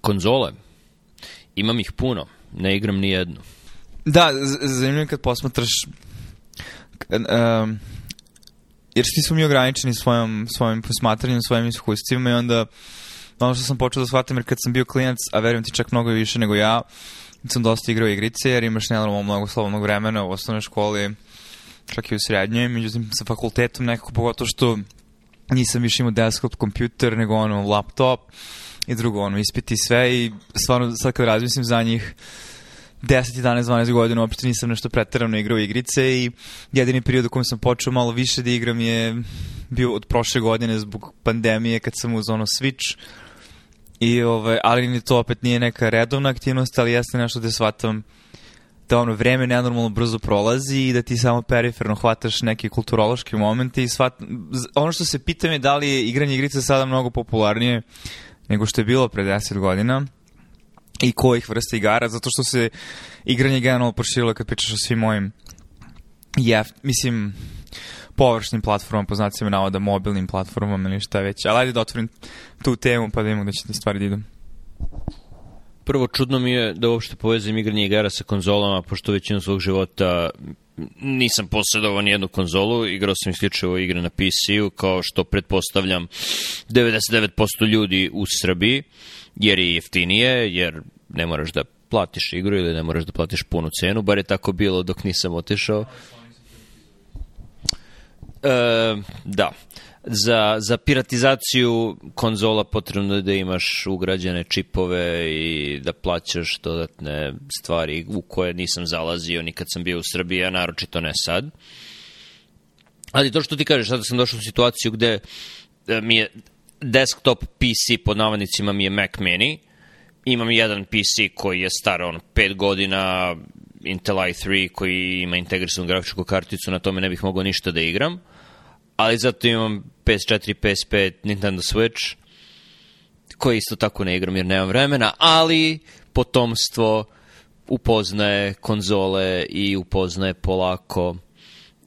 Konzole. Imam ih puno. Ne igram ni jednu. Da, zanimljivo je kad posmatraš um, jer svi smo mi ograničeni svojom, svojim posmatranjem, svojim iskustvima i onda ono što sam počeo da shvatim jer kad sam bio klijent, a verujem ti čak mnogo više nego ja, sam dosta igrao igrice jer imaš nenormalno mnogo slobodnog vremena u osnovnoj školi, čak i u srednjoj, međutim sa fakultetom nekako pogotovo što nisam više imao desktop kompjuter, nego ono laptop i drugo ono, ispiti sve i stvarno sad kad razmislim za njih 10, 11, 12 godina uopšte nisam nešto pretarano igrao igrice i jedini period u kojem sam počeo malo više da igram je bio od prošle godine zbog pandemije kad sam uz ono Switch i ovaj, ali ni to opet nije neka redovna aktivnost, ali jeste nešto da shvatam da ono vreme nenormalno brzo prolazi i da ti samo periferno hvataš neke kulturološke momente i svat... ono što se pitam je da li je igranje igrica sada mnogo popularnije nego što je bilo pre 10 godina i kojih vrsta igara, zato što se igranje generalno proširilo kad pričaš o svim mojim jef, mislim, površnim platformama, po znacima navoda, mobilnim platformama ili šta već. Ali ajde da otvorim tu temu pa da imamo da će te stvari da idu. Prvo, čudno mi je da uopšte povezam igranje igara sa konzolama, pošto većinu svog života nisam posjedovao ni jednu konzolu, igrao sam isključivo igre na PC-u, kao što pretpostavljam 99% ljudi u Srbiji, jer je jeftinije, jer ne moraš da platiš igru ili ne moraš da platiš punu cenu, bar je tako bilo dok nisam otišao. E, da za, za piratizaciju konzola potrebno je da imaš ugrađene čipove i da plaćaš dodatne stvari u koje nisam zalazio nikad sam bio u Srbiji, a naročito ne sad. Ali to što ti kažeš, sada sam došao u situaciju gde e, mi je desktop PC pod navodnicima mi je Mac mini, imam jedan PC koji je star on 5 godina, Intel i3 koji ima integrisanu grafičku karticu, na tome ne bih mogao ništa da igram. Uh, ali zato imam PS4, PS5, Nintendo Switch, koji isto tako ne igram jer nemam vremena, ali potomstvo upoznaje konzole i upoznaje polako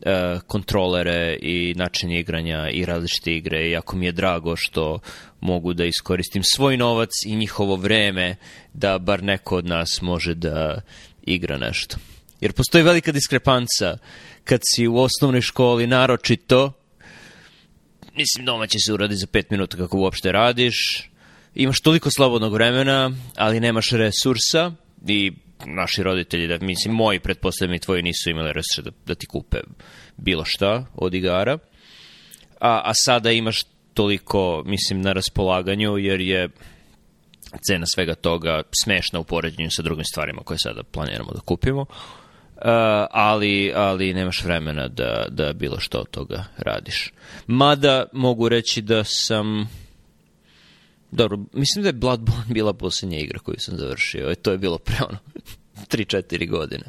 e, kontrolere i način igranja i različite igre i jako mi je drago što mogu da iskoristim svoj novac i njihovo vreme da bar neko od nas može da igra nešto. Jer postoji velika diskrepanca kad si u osnovnoj školi naročito mislim, domaće se uradi za 5 minuta kako uopšte radiš. Imaš toliko slobodnog vremena, ali nemaš resursa i naši roditelji, da, mislim, moji, pretpostavljam i tvoji, nisu imali resursa da, da ti kupe bilo šta od igara. A, a sada imaš toliko, mislim, na raspolaganju, jer je cena svega toga smešna u poređenju sa drugim stvarima koje sada planiramo da kupimo. Uh, Eh, ali, ali nemaš vremena da, da bilo što od toga radiš. Mada mogu reći da sam... Dobro, mislim da je Bloodborne bila poslednja igra koju sam završio. I to je bilo pre ono 3-4 godine.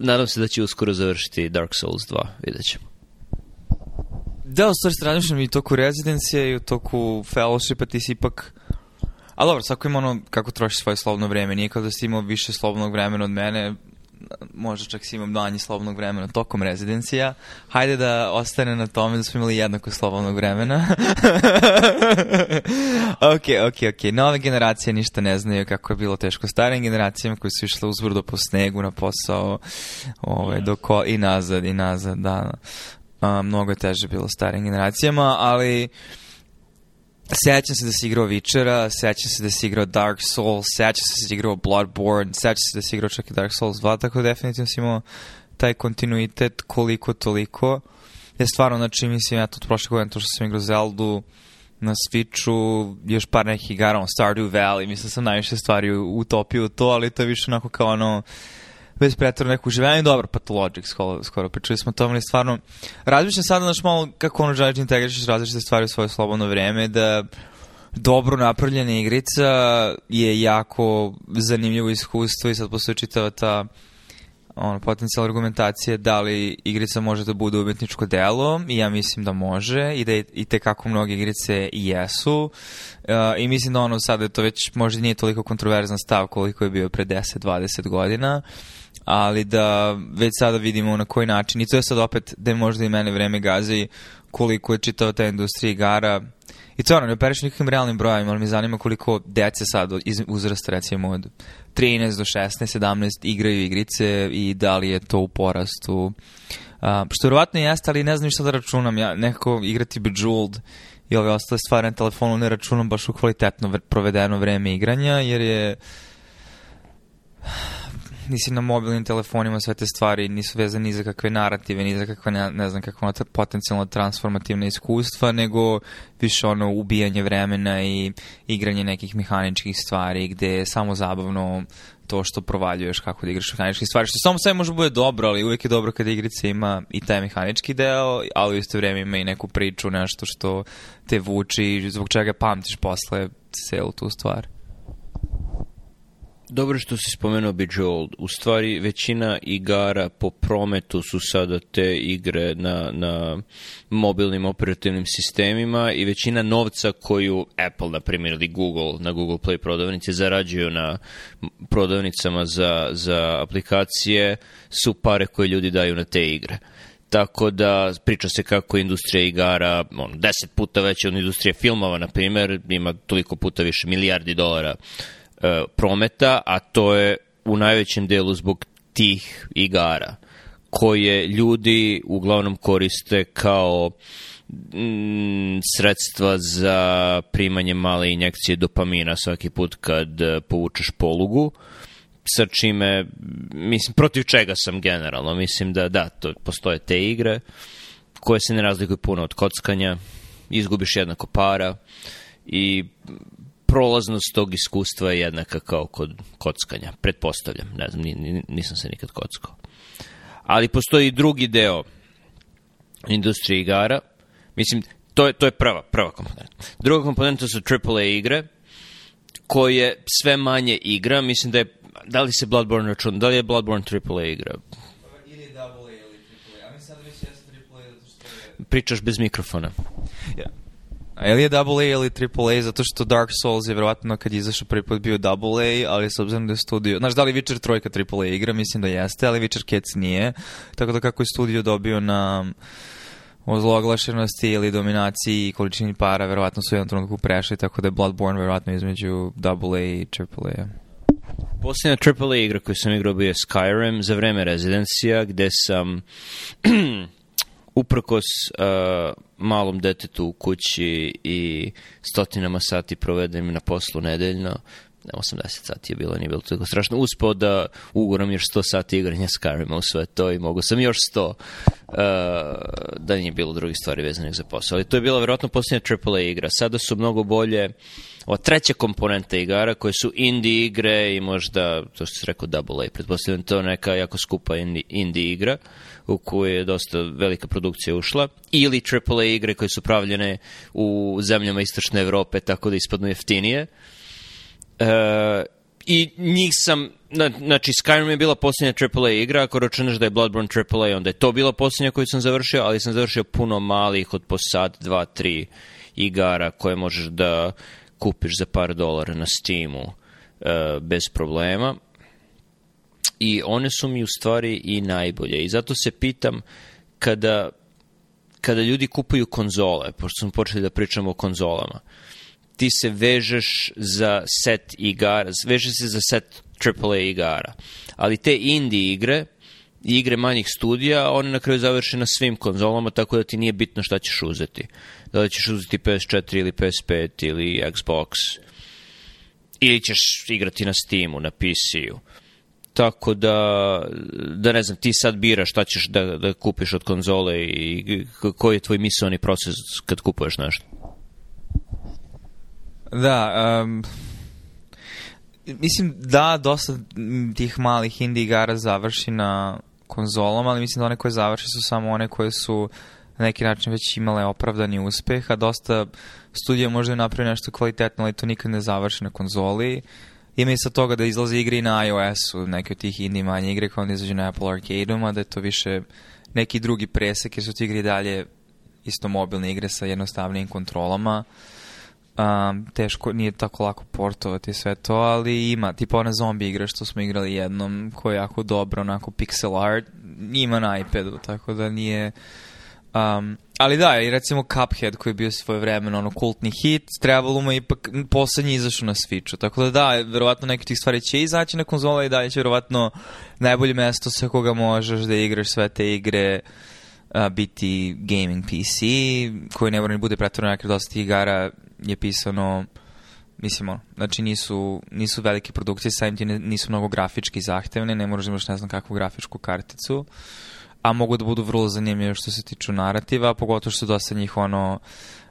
Nadam se da će uskoro završiti Dark Souls 2, vidjet ćemo. Da, u stvari stranično i toku rezidencije i u toku fellowshipa ti si ipak... A dobro, svako ima ono kako trošiš svoje slobodno vreme. Nije kao da si imao više slobodnog vremena od mene možda čak si imam manje slobodnog vremena tokom rezidencija. Hajde da ostane na tome da smo imali jednako slobodnog vremena. ok, ok, ok. Nove generacije ništa ne znaju kako je bilo teško starim generacijama koji su išli uzbrdo po snegu na posao ovaj, do ko i nazad, i nazad, da. A, mnogo je teže bilo starim generacijama, ali... Uh, Sećam se da si igrao Vičera, sećam se da si igrao Dark Souls, sećam se da si igrao Bloodborne, sećam se da si igrao čak i Dark Souls 2, tako da definitivno si imao taj kontinuitet koliko toliko. Ja stvarno, znači, mislim, ja to prošle godine, to što sam igrao Zelda na Switchu, još par nekih igara, Stardew Valley, mislim sam najviše stvari utopio u to, ali to je više onako kao ono, bez pretvora neku življenja i dobro, Pathologic skoro, skoro pričali pa smo o tome, ali stvarno razmišljam sad, znaš, malo kako ono želiš da integrišeš različite stvari u svoje slobodno vreme, da dobro napravljena igrica je jako zanimljivo iskustvo i sad postoji čitava ta ono, potencijal argumentacije da li igrica može da bude umetničko delo i ja mislim da može i da je, i kako mnoge igrice i jesu uh, i mislim da ono sada to već možda nije toliko kontroverzan stav koliko je bio pre 10-20 godina ali da već sada vidimo na koji način i to je sad opet da možda i mene vreme gazi koliko je čitava ta industrija igara i stvarno ne operiš nikakvim realnim brojevima, ali me zanima koliko dece sad iz uzrasta recimo od 13 do 16, 17 igraju igrice i da li je to u porastu. A, što verovatno jeste, ali ne znam šta da računam. Ja nekako igrati Bejeweled i ove ostale stvari na telefonu ne računam baš u kvalitetno provedeno vreme igranja, jer je nisi na mobilnim telefonima, sve te stvari nisu vezane ni za kakve narative, ni za kakve, ne, ne znam, kakva potencijalno transformativna iskustva, nego više ono ubijanje vremena i igranje nekih mehaničkih stvari gde je samo zabavno to što provaljuješ kako da igraš mehaničke stvari, što samo sve može da bude dobro, ali uvek je dobro kada igrica ima i taj mehanički deo, ali u isto vreme ima i neku priču, nešto što te vuči, zbog čega pamtiš posle celu tu stvar. Dobro što si spomenuo Bejeweled. U stvari, većina igara po prometu su sada te igre na, na mobilnim operativnim sistemima i većina novca koju Apple, na primjer, ili Google na Google Play prodavnici zarađuju na prodavnicama za, za aplikacije su pare koje ljudi daju na te igre tako da priča se kako industrija igara on, deset puta veća od industrije filmova, na primjer, ima toliko puta više milijardi dolara uh, E, prometa, a to je u najvećem delu zbog tih igara koje ljudi uglavnom koriste kao mm, sredstva za primanje male injekcije dopamina svaki put kad e, povučeš polugu sa čime mislim protiv čega sam generalno mislim da da to postoje te igre koje se ne razlikuju puno od kockanja izgubiš jednako para i prolaznost tog iskustva je jednaka kao kod kockanja. Pretpostavljam, ne znam, nisam se nikad kockao. Ali postoji i drugi deo industrije igara. Mislim, to je, to je prva, prva komponenta. Druga komponenta su AAA igre, koje sve manje igra. Mislim da je, da li se Bloodborne računa, da li je Bloodborne AAA igra? Ili double A ili AAA. A mi sad već jesu AAA zato što je... Pričaš bez mikrofona. Yeah. A ili je double ili triple zato što Dark Souls je verovatno kad izašao prvi put bio AA, ali s obzirom da je studio... Znaš, da li Witcher 3 AAA igra? Mislim da jeste, ali Witcher Cats nije. Tako da kako je studio dobio na ozloglašenosti ili dominaciji i količini para, verovatno su u jednom trenutku prešli, tako da je Bloodborne verovatno između AA i AAA. Posljedna AAA igra koju sam igrao bio je Skyrim za vreme rezidencija, gde sam uprkos uh, malom detetu u kući i stotinama sati provedenim na poslu nedeljno, 80 sati je bilo, nije bilo toliko strašno. Uspao da uguram još 100 sati igranja Skyrima u sve to i mogu sam još 100 uh, e, da nije bilo drugih stvari vezanih za posao. Ali to je bila verovatno posljednja AAA igra. Sada su mnogo bolje ova treća komponenta igara koje su indie igre i možda, to što se rekao, double A, pretpostavljam to neka jako skupa indie, indie igra. Uh, u koju je dosta velika produkcija ušla, ili AAA igre koje su pravljene u zemljama Istočne Evrope, tako da ispadnu jeftinije. E, I njih sam, znači Skyrim je bila posljednja AAA igra, ako računaš da je Bloodborne AAA, onda je to bila posljednja koju sam završio, ali sam završio puno malih od po sad, dva, tri igara koje možeš da kupiš za par dolara na Steamu e, bez problema i one su mi u stvari i najbolje. I zato se pitam kada, kada ljudi kupuju konzole, pošto smo počeli da pričamo o konzolama, ti se vežeš za set igara, vežeš se za set AAA igara, ali te indie igre, igre manjih studija, one na kraju završe na svim konzolama, tako da ti nije bitno šta ćeš uzeti. Da li ćeš uzeti PS4 ili PS5 ili Xbox, ili ćeš igrati na Steamu, na PC-u tako da, da ne znam, ti sad biraš šta ćeš da, da kupiš od konzole i koji je tvoj misleni proces kad kupuješ nešto. Da, um, mislim da dosta tih malih indie igara završi na konzolama, ali mislim da one koje završe su samo one koje su na neki način već imale opravdani uspeh, a dosta studija možda je napravio nešto kvalitetno, ali to nikad ne završi na konzoli. Uh, ima i sa toga da izlaze igre i na iOS-u, neke od tih indie manje igre koje onda izađu na Apple Arcade-om, a da je to više neki drugi presek, jer su ti igre i dalje isto mobilne igre sa jednostavnijim kontrolama. Um, teško, nije tako lako portovati sve to, ali ima, tipa ona zombi igra što smo igrali jednom, koja je jako dobro, onako pixel art, ima na iPadu, tako da nije... Um, Ali da, i recimo Cuphead koji je bio svoje vremena ono kultni hit, trebalo mu ipak poslednji izašao na Switchu. Tako da da, verovatno neke tih stvari će izaći na konzola i dalje će verovatno najbolje mesto sa koga možeš da igraš sve te igre a, biti gaming PC koji ne mora ni bude pretvoreno nekada dosta igara je pisano mislim ono, znači nisu, nisu velike produkcije, samim ti nisu mnogo grafički zahtevne, ne moraš da imaš ne znam kakvu grafičku karticu. Uh, a mogu da budu vrlo zanimljive što se tiču narativa, pogotovo što su dosta njih ono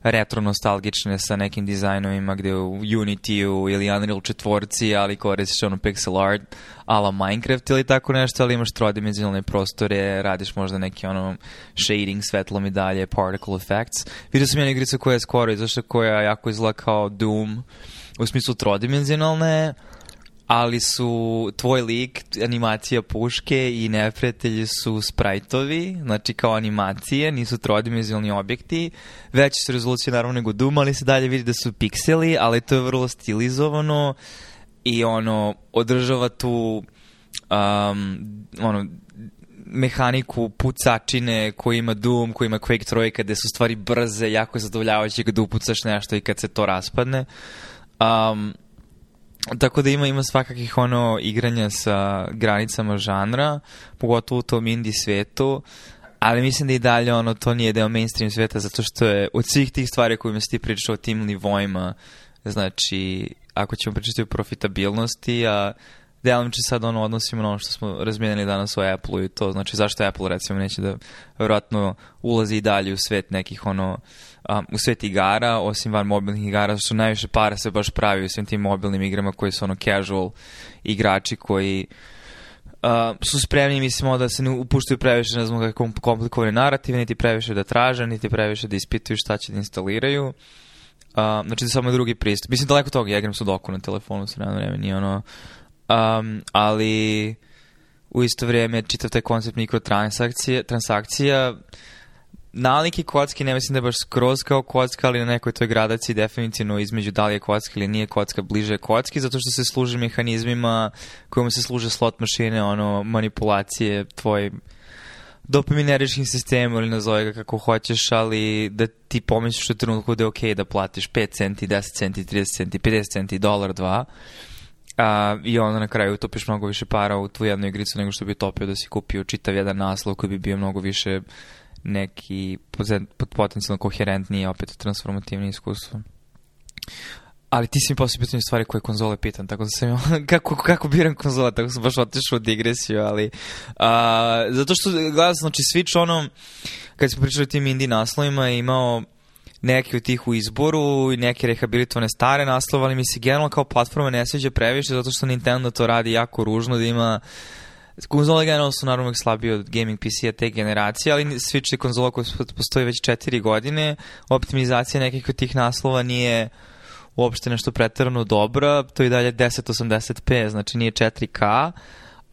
retro nostalgične sa nekim dizajnovima gde u Unity-u ili Unreal četvorci, ali koristiš ono pixel art ala Minecraft ili tako nešto, ali imaš trodimenzionalne prostore, radiš možda neki ono shading svetlom i dalje, particle effects. Vidio sam jednu igricu koja je skoro izašla, koja jako izgleda kao Doom, u smislu trodimenzionalne, ali su tvoj lik animacija puške i neprijatelji su sprajtovi, znači kao animacije, nisu trodimenzionalni objekti. Veće su rezolucije naravno nego Doom, ali se dalje vidi da su pikseli, ali to je vrlo stilizovano i ono održava tu um, ono mehaniku pucačine koji ima Doom, koji ima Quake 3, kada su stvari brze, jako zadovoljavajuće kada upucaš nešto i kad se to raspadne. Um, Tako da ima ima svakakih ono igranja sa granicama žanra, pogotovo u tom indie svetu, ali mislim da i dalje ono to nije deo mainstream sveta zato što je od svih tih stvari koje si ti pričao o tim nivoima, znači ako ćemo pričati o profitabilnosti, a delimiče sad ono odnosimo na ono što smo razmijenili danas o Apple-u i to, znači zašto Apple recimo neće da vjerojatno ulazi i dalje u svet nekih ono, um, u svet igara, osim van mobilnih igara, što najviše para se baš pravi u svim tim mobilnim igrama koji su ono casual igrači koji uh, su spremni, mislimo, da se ne upuštaju previše, ne znam, komplikovane narative, niti previše da traže, niti previše da ispituju šta će da instaliraju. Uh, znači da samo drugi pristup. Mislim, daleko toga, ja igram su doku na telefonu, sve vreme, nije ono um, ali u isto vrijeme čitav taj koncept mikrotransakcije, transakcija, nalike kocki, ne mislim da je baš skroz kao kocka, ali na nekoj toj gradaciji definitivno između da li je kocka ili nije kocka, bliže je kocki, zato što se služi mehanizmima kojima se služe slot mašine, ono, manipulacije tvoj dopamineričkim sistemom ili nazove ga kako hoćeš, ali da ti pomisliš u trenutku da je okej okay da platiš 5 centi, 10 centi, 30 centi, 50 centi, dolar, dva, a, i onda na kraju utopiš mnogo više para u tu jednu igricu nego što bi topio da si kupio čitav jedan naslov koji bi bio mnogo više neki potencijalno koherentniji opet transformativni iskustvo. Ali ti si mi poslije pitanje stvari koje konzole pitan, tako da sam imao, kako, kako biram konzole, tako sam baš otišao u digresiju, ali a, zato što gledao znači Switch ono, kad smo pričali o tim indie naslovima, imao neki od tih u izboru i neke rehabilitovane stare naslova, ali mi se generalno kao platforma ne sviđa previše zato što Nintendo to radi jako ružno da ima Konzole generalno su naravno slabije od gaming PC-a te generacije, ali Switch je konzola koja postoji već 4 godine. Optimizacija nekih od tih naslova nije uopšte nešto pretarano dobra, to je dalje 1080p, znači nije 4K. Uh,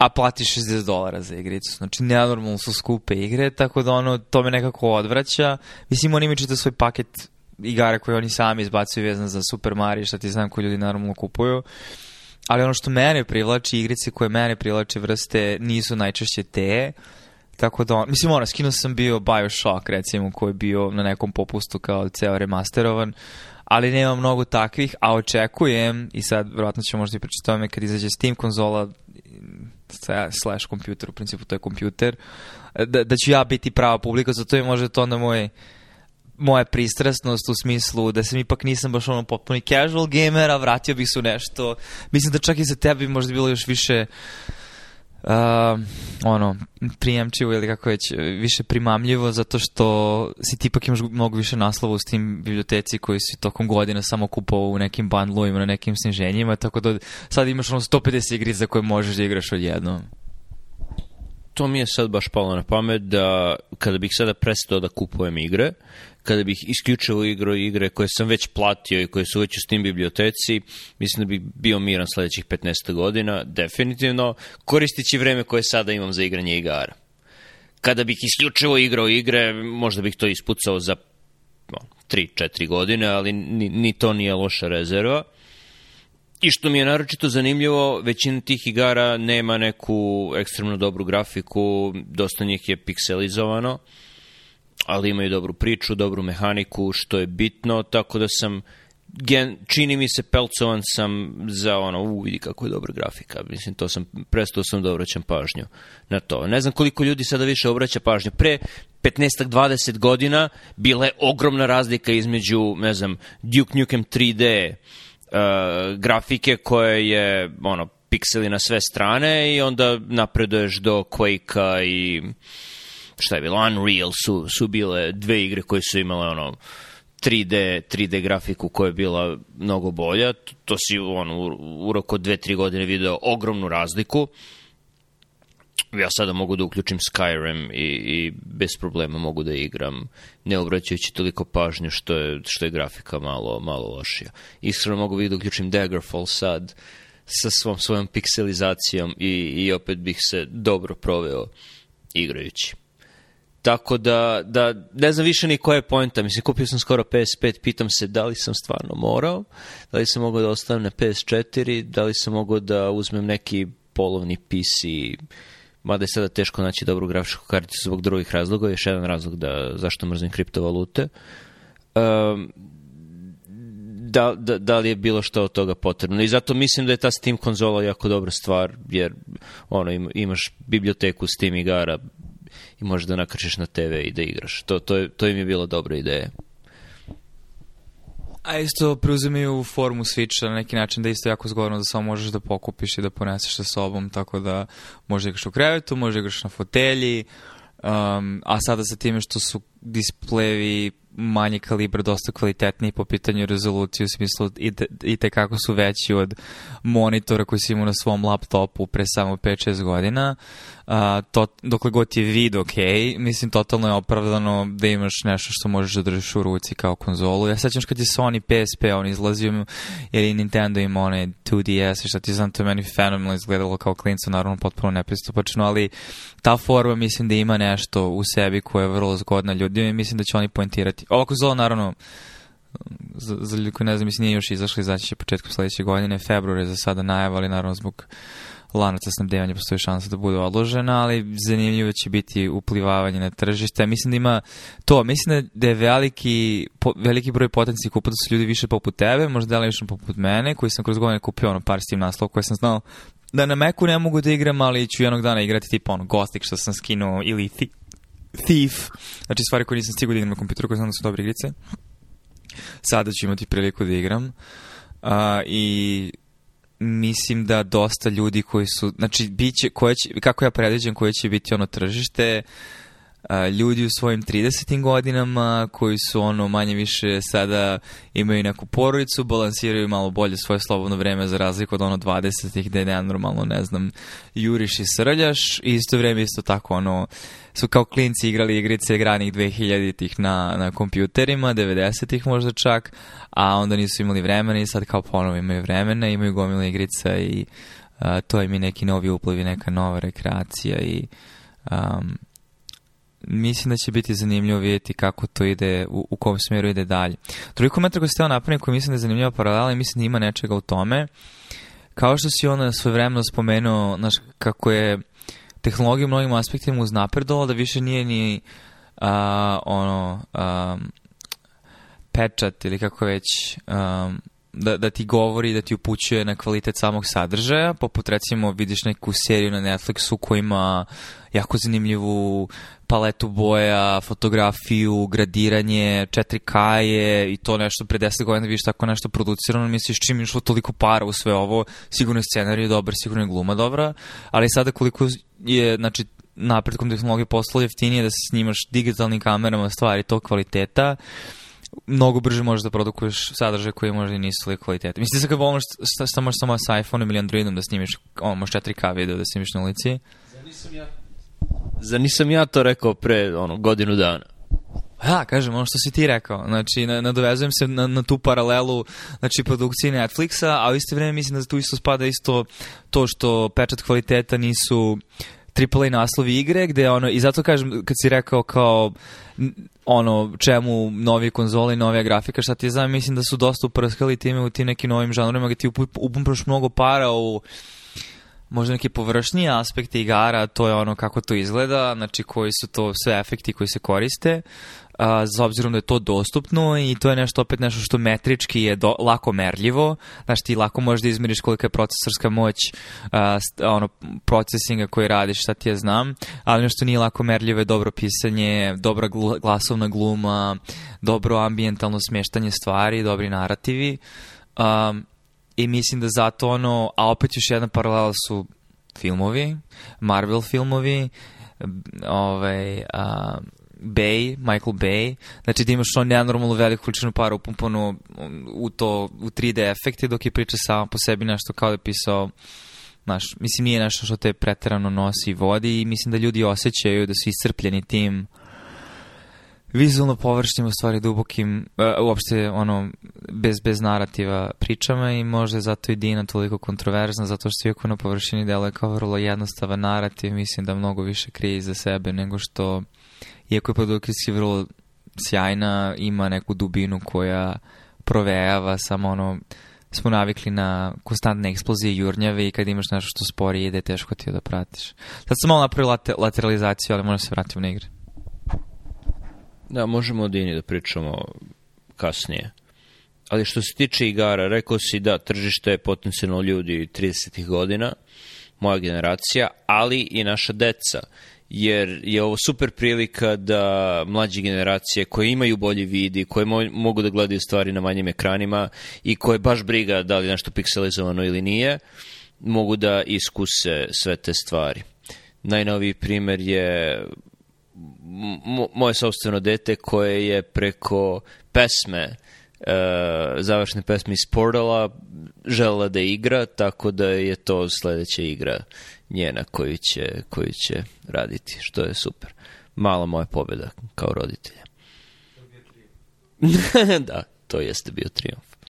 a platiš 60 dolara za igricu. Znači, nenormalno su skupe igre, tako da ono, to me nekako odvraća. Mislim, oni imaju čitav svoj paket igara koje oni sami izbacuju vezan za Super Mario, šta ti znam koji ljudi normalno kupuju. Ali ono što mene privlači, igrice koje mene privlače vrste nisu najčešće te. Tako da, on, mislim, ono, skinuo sam bio Bioshock, recimo, koji je bio na nekom popustu kao ceo remasterovan, ali nema mnogo takvih, a očekujem, i sad vjerojatno ćemo možda i pričati tome kad izađe Steam konzola, slash kompjuter, u principu to je kompjuter, da, da ću ja biti prava publika, zato je možda to na moj moja pristrasnost u smislu da sam ipak nisam baš ono potpuni casual gamer, a vratio bih se u nešto. Mislim da čak i za tebi možda bilo još više uh, uh, ono, prijemčivo ili kako već, više primamljivo zato što si ti ipak imaš mnogo više naslova u tim biblioteci koji si tokom godina samo kupao u nekim bandlovima, na nekim sniženjima, tako da sad imaš ono 150 igri za koje možeš da igraš odjednom to mi je sad baš palo na pamet da kada bih sada prestao da kupujem igre, kada bih isključio igrao igre koje sam već platio i koje su već u Steam biblioteci, mislim da bih bio miran sledećih 15 godina, definitivno, koristići vreme koje sada imam za igranje igara. Kada bih isključivo igrao igre, možda bih to ispucao za 3-4 godine, ali ni, ni to nije loša rezerva. I što mi je naročito zanimljivo, većina tih igara nema neku ekstremno dobru grafiku, dosta njih je pikselizovano, ali imaju dobru priču, dobru mehaniku, što je bitno, tako da sam gen, čini mi se pelcovan sam za ono, u, vidi kako je dobra grafika. Mislim, to sam, prestao sam da obraćam pažnju na to. Ne znam koliko ljudi sada više obraća pažnju. Pre 15-20 godina bila je ogromna razlika između, ne znam, Duke Nukem 3D, uh, grafike koje je ono pikseli na sve strane i onda napreduješ do Quake-a i šta je bilo, Unreal su, su bile dve igre koje su imale ono 3D, 3D grafiku koja je bila mnogo bolja, to si on, u, u roku od 2-3 godine video ogromnu razliku. Uh, ja sada mogu da uključim Skyrim i, i bez problema mogu da igram, ne obraćajući toliko pažnju što je, što je grafika malo, malo lošija. Iskreno mogu da uključim Daggerfall sad sa svom svojom pikselizacijom i, i opet bih se dobro proveo igrajući. Tako da, da ne znam više ni koja je pojenta. Mislim, kupio sam skoro PS5, pitam se da li sam stvarno morao, da li sam mogao da ostavim na PS4, da li sam mogao da uzmem neki polovni PC mada je sada teško naći dobru grafičku karticu zbog drugih razloga, još jedan razlog da, zašto mrzim kriptovalute. Um, da, da, da li je bilo što od toga potrebno. I zato mislim da je ta Steam konzola jako dobra stvar, jer ono, imaš biblioteku Steam igara i možeš da nakačeš na TV i da igraš. To, to, je, to im je bila dobra ideja. A isto preuzimaju formu Switcha na neki način da isto jako zgodno da samo možeš da pokupiš i da poneseš sa sobom, tako da možda igraš u krevetu, možda igraš na fotelji, um, a sada sa time što su displevi manje kalibra, dosta kvalitetniji po pitanju rezolucije, u smislu i, te, i tekako su veći od monitora koji si imao na svom laptopu pre samo 5-6 godina. A, to, dokle god je vid ok, mislim totalno je opravdano da imaš nešto što možeš da držiš u ruci kao konzolu. Ja sećam kad je Sony PSP, on izlazio jer i Nintendo ima one 2DS što ti znam, to je meni fenomenalno izgledalo kao klincu, naravno potpuno nepristupačno, ali ta forma mislim da ima nešto u sebi koje je vrlo zgodna ljudima i mislim da će oni poentirati. Ovako zlo, naravno, za, za ljudi koji ne znam, mislim, nije još izašli, izaći će početkom sledeće godine, februar je za sada najava, naravno zbog lanaca snabdevanja postoji šansa da bude odložena, ali zanimljivo će biti uplivavanje na tržište. Mislim da ima to, mislim da je veliki, po, veliki broj potencijih kupaca su ljudi više poput tebe, možda da li više poput mene, koji sam kroz godine kupio ono par Steam naslova koje sam znao da na Macu ne mogu da igram, ali ću jednog dana igrati tipa ono Gothic što sam skinuo ili Thief, znači stvari koje nisam stigao da igram na kompjuteru, koje znam da su dobre igrice. Sada ću imati priliku da igram. Uh, I mislim da dosta ljudi koji su, znači, biće, koje će, kako ja predviđam koje će biti ono tržište, uh, ljudi u svojim 30. godinama koji su ono manje više sada imaju neku porodicu, balansiraju malo bolje svoje slobodno vreme za razliku od ono 20. gde ne normalno ne znam juriš i srljaš i isto vreme isto tako ono su kao klinci igrali igrice granih 2000-ih na, na kompjuterima, 90-ih možda čak, a onda nisu imali vremena i sad kao ponovo imaju vremena, imaju gomile igrica i uh, to je mi neki novi upliv neka nova rekreacija i um, mislim da će biti zanimljivo vidjeti kako to ide, u, u kom smjeru ide dalje. Drugi komentar koji ste teo napraviti koji mislim da je zanimljiva paralela i mislim da ima nečega u tome, kao što si ona svojevremeno spomenuo, znaš, kako je tehnologija u mnogim aspektima uznapredovala, da više nije ni a, ono, a, pečat ili kako već... A, da, da ti govori, da ti upućuje na kvalitet samog sadržaja, poput recimo vidiš neku seriju na Netflixu koja ima jako zanimljivu paletu boja, fotografiju, gradiranje, 4K je i to nešto pre 10 godina da vidiš tako nešto producirano, misliš čim išlo toliko para u sve ovo, sigurno je scenarij dobar, sigurno je gluma dobra, ali sada koliko je, znači, napretkom tehnologije postalo jeftinije da se snimaš digitalnim kamerama stvari tog kvaliteta, uh, mnogo brže možeš da produkuješ sadržaj koji možda i nisu toliko kvalitete. Mislim, sad kad volimo što, što možeš samo sa iPhone-om ili Androidom da snimiš, ono, možeš 4K video da snimiš na ulici. Zar nisam ja, Zar nisam ja to rekao pre ono, godinu dana? Ja, kažem, ono što si ti rekao. Znači, nadovezujem se na, na tu paralelu znači, produkcije Netflixa, a u isto vreme mislim da tu isto spada isto to što pečat kvaliteta nisu AAA naslovi igre, gde ono, i zato kažem, kad si rekao kao ono, čemu novi konzole i nove grafika, šta ti je znam, mislim da su dosta uprskali time u tim nekim novim žanrovima, gde ti upumpaš mnogo para u možda neke površnije aspekte igara, to je ono kako to izgleda, znači koji su to sve efekti koji se koriste, a, za obzirom da je to dostupno i to je nešto opet nešto što metrički je do, lako merljivo, znači ti lako možeš da izmiriš kolika je procesorska moć a, ono, procesinga koji radiš, šta ti ja znam, ali nešto nije lako merljivo je dobro pisanje, dobra gl glasovna gluma, dobro ambijentalno smeštanje stvari, dobri narativi, um, I mislim da zato ono, a opet još jedna paralela su filmovi, Marvel filmovi, ovaj, a, Bay, Michael Bay, znači da imaš on nenormalno veliku količinu para upumpanu u to, u 3D efekte, dok je priča sama po sebi nešto kao da je pisao Naš, mislim, nije nešto što te preterano nosi i vodi i mislim da ljudi osjećaju da su iscrpljeni tim uh, vizualno površnim, u stvari dubokim, uh, uopšte ono, bez, bez narativa pričama i možda je zato i Dina toliko kontroverzna, zato što iako na površini deluje kao vrlo jednostavan narativ, mislim da mnogo više krije iza sebe nego što, iako je produkcijski vrlo sjajna, ima neku dubinu koja provejava samo ono, smo navikli na konstantne eksplozije jurnjave i kad imaš nešto što spori ide, teško ti je da pratiš. Sad sam malo napravio lateralizaciju, ali možda se vratiti u igre. Da, možemo o Dini da pričamo kasnije. Ali što se tiče igara, rekao si da tržište je potencijalno ljudi 30. godina, moja generacija, ali i naša deca jer je ovo super prilika da mlađe generacije koje imaju bolji vidi, koje mo mogu da gledaju stvari na manjim ekranima i koje baš briga da li je nešto pikselizovano ili nije, mogu da iskuse sve te stvari. Najnoviji primer je moje sobstveno dete koje je preko pesme e, završne pesme iz Portala žela da igra, tako da je to sledeća igra njena koju će, koju će raditi, što je super. Mala moja pobjeda kao roditelja. da, to jeste bio trijumf.